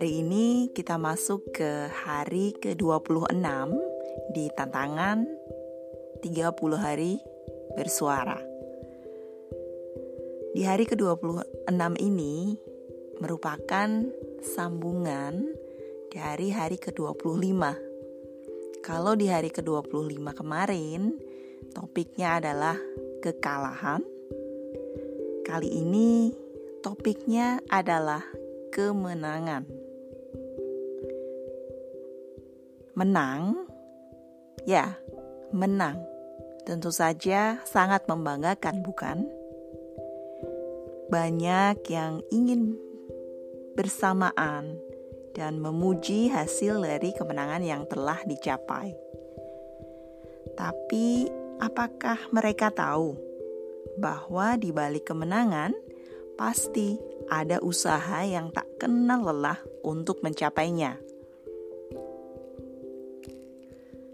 Hari ini kita masuk ke hari ke-26 di tantangan 30 hari bersuara. Di hari ke-26 ini merupakan sambungan dari hari ke-25. Kalau di hari ke-25 kemarin topiknya adalah kekalahan. Kali ini topiknya adalah kemenangan. Menang, ya, menang. Tentu saja sangat membanggakan, bukan? Banyak yang ingin bersamaan dan memuji hasil dari kemenangan yang telah dicapai. Tapi, apakah mereka tahu bahwa di balik kemenangan pasti ada usaha yang tak kenal lelah untuk mencapainya.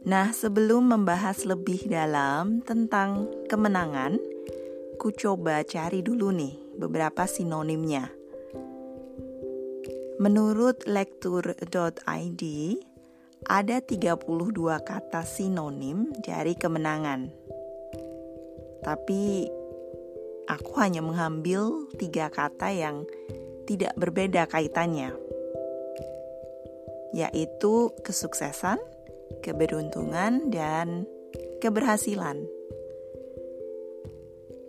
Nah, sebelum membahas lebih dalam tentang kemenangan, ku coba cari dulu nih beberapa sinonimnya. Menurut lektur.id, ada 32 kata sinonim dari kemenangan. Tapi aku hanya mengambil tiga kata yang tidak berbeda kaitannya, yaitu kesuksesan, keberuntungan, dan keberhasilan.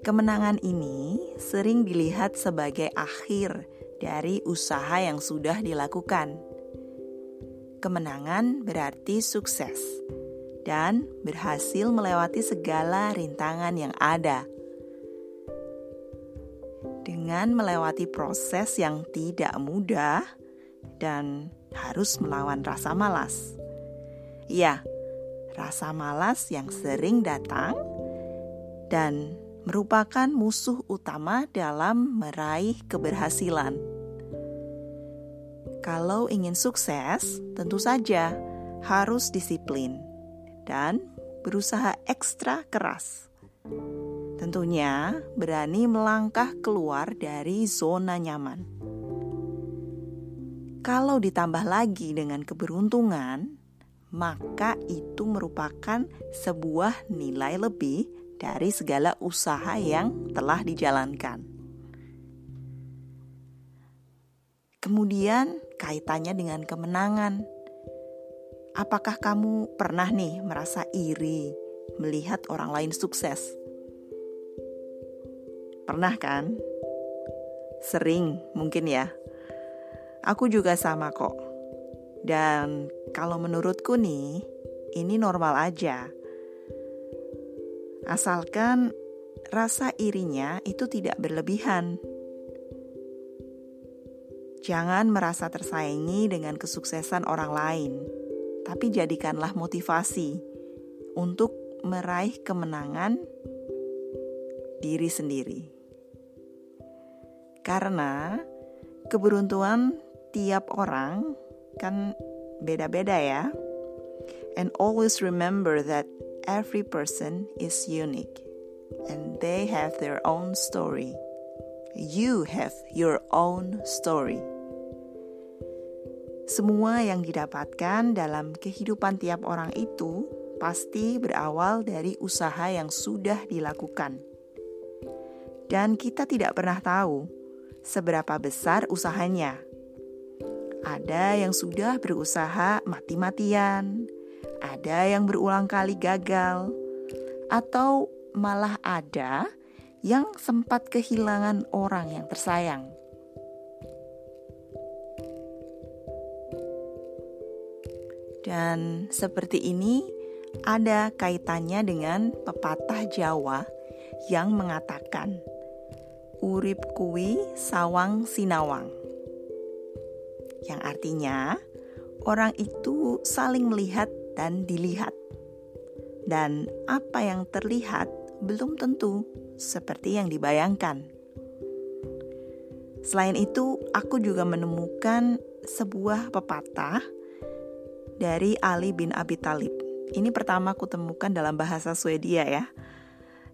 Kemenangan ini sering dilihat sebagai akhir dari usaha yang sudah dilakukan. Kemenangan berarti sukses dan berhasil melewati segala rintangan yang ada dengan melewati proses yang tidak mudah dan harus melawan rasa malas. Ya, rasa malas yang sering datang dan merupakan musuh utama dalam meraih keberhasilan. Kalau ingin sukses, tentu saja harus disiplin dan berusaha ekstra keras. Tentunya berani melangkah keluar dari zona nyaman. Kalau ditambah lagi dengan keberuntungan, maka itu merupakan sebuah nilai lebih dari segala usaha yang telah dijalankan. Kemudian, kaitannya dengan kemenangan. Apakah kamu pernah nih merasa iri melihat orang lain sukses? Pernah kan? Sering mungkin ya. Aku juga sama kok. Dan kalau menurutku nih, ini normal aja. Asalkan rasa irinya itu tidak berlebihan. Jangan merasa tersaingi dengan kesuksesan orang lain, tapi jadikanlah motivasi untuk meraih kemenangan diri sendiri. Karena keberuntungan tiap orang kan beda-beda ya. And always remember that every person is unique and they have their own story. You have your own story. Semua yang didapatkan dalam kehidupan tiap orang itu pasti berawal dari usaha yang sudah dilakukan. Dan kita tidak pernah tahu seberapa besar usahanya. Ada yang sudah berusaha mati-matian, ada yang berulang kali gagal, atau malah ada yang sempat kehilangan orang yang tersayang. Dan seperti ini, ada kaitannya dengan pepatah Jawa yang mengatakan urip kuwi sawang sinawang. Yang artinya orang itu saling melihat dan dilihat. Dan apa yang terlihat belum tentu seperti yang dibayangkan. Selain itu, aku juga menemukan sebuah pepatah dari Ali bin Abi Talib. Ini pertama aku temukan dalam bahasa Swedia ya.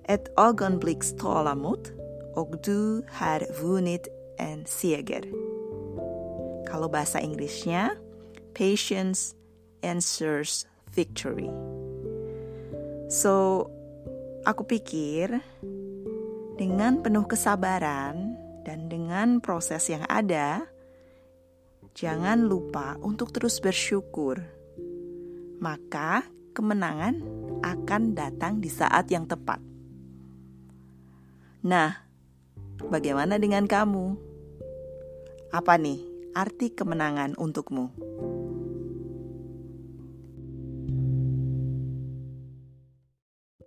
Et ögonblick tålamod och du har vunnit en seger. Kalau bahasa Inggrisnya, patience answers victory. So, aku pikir dengan penuh kesabaran dan dengan proses yang ada, jangan lupa untuk terus bersyukur. Maka kemenangan akan datang di saat yang tepat. Nah, bagaimana dengan kamu? Apa nih arti kemenangan untukmu?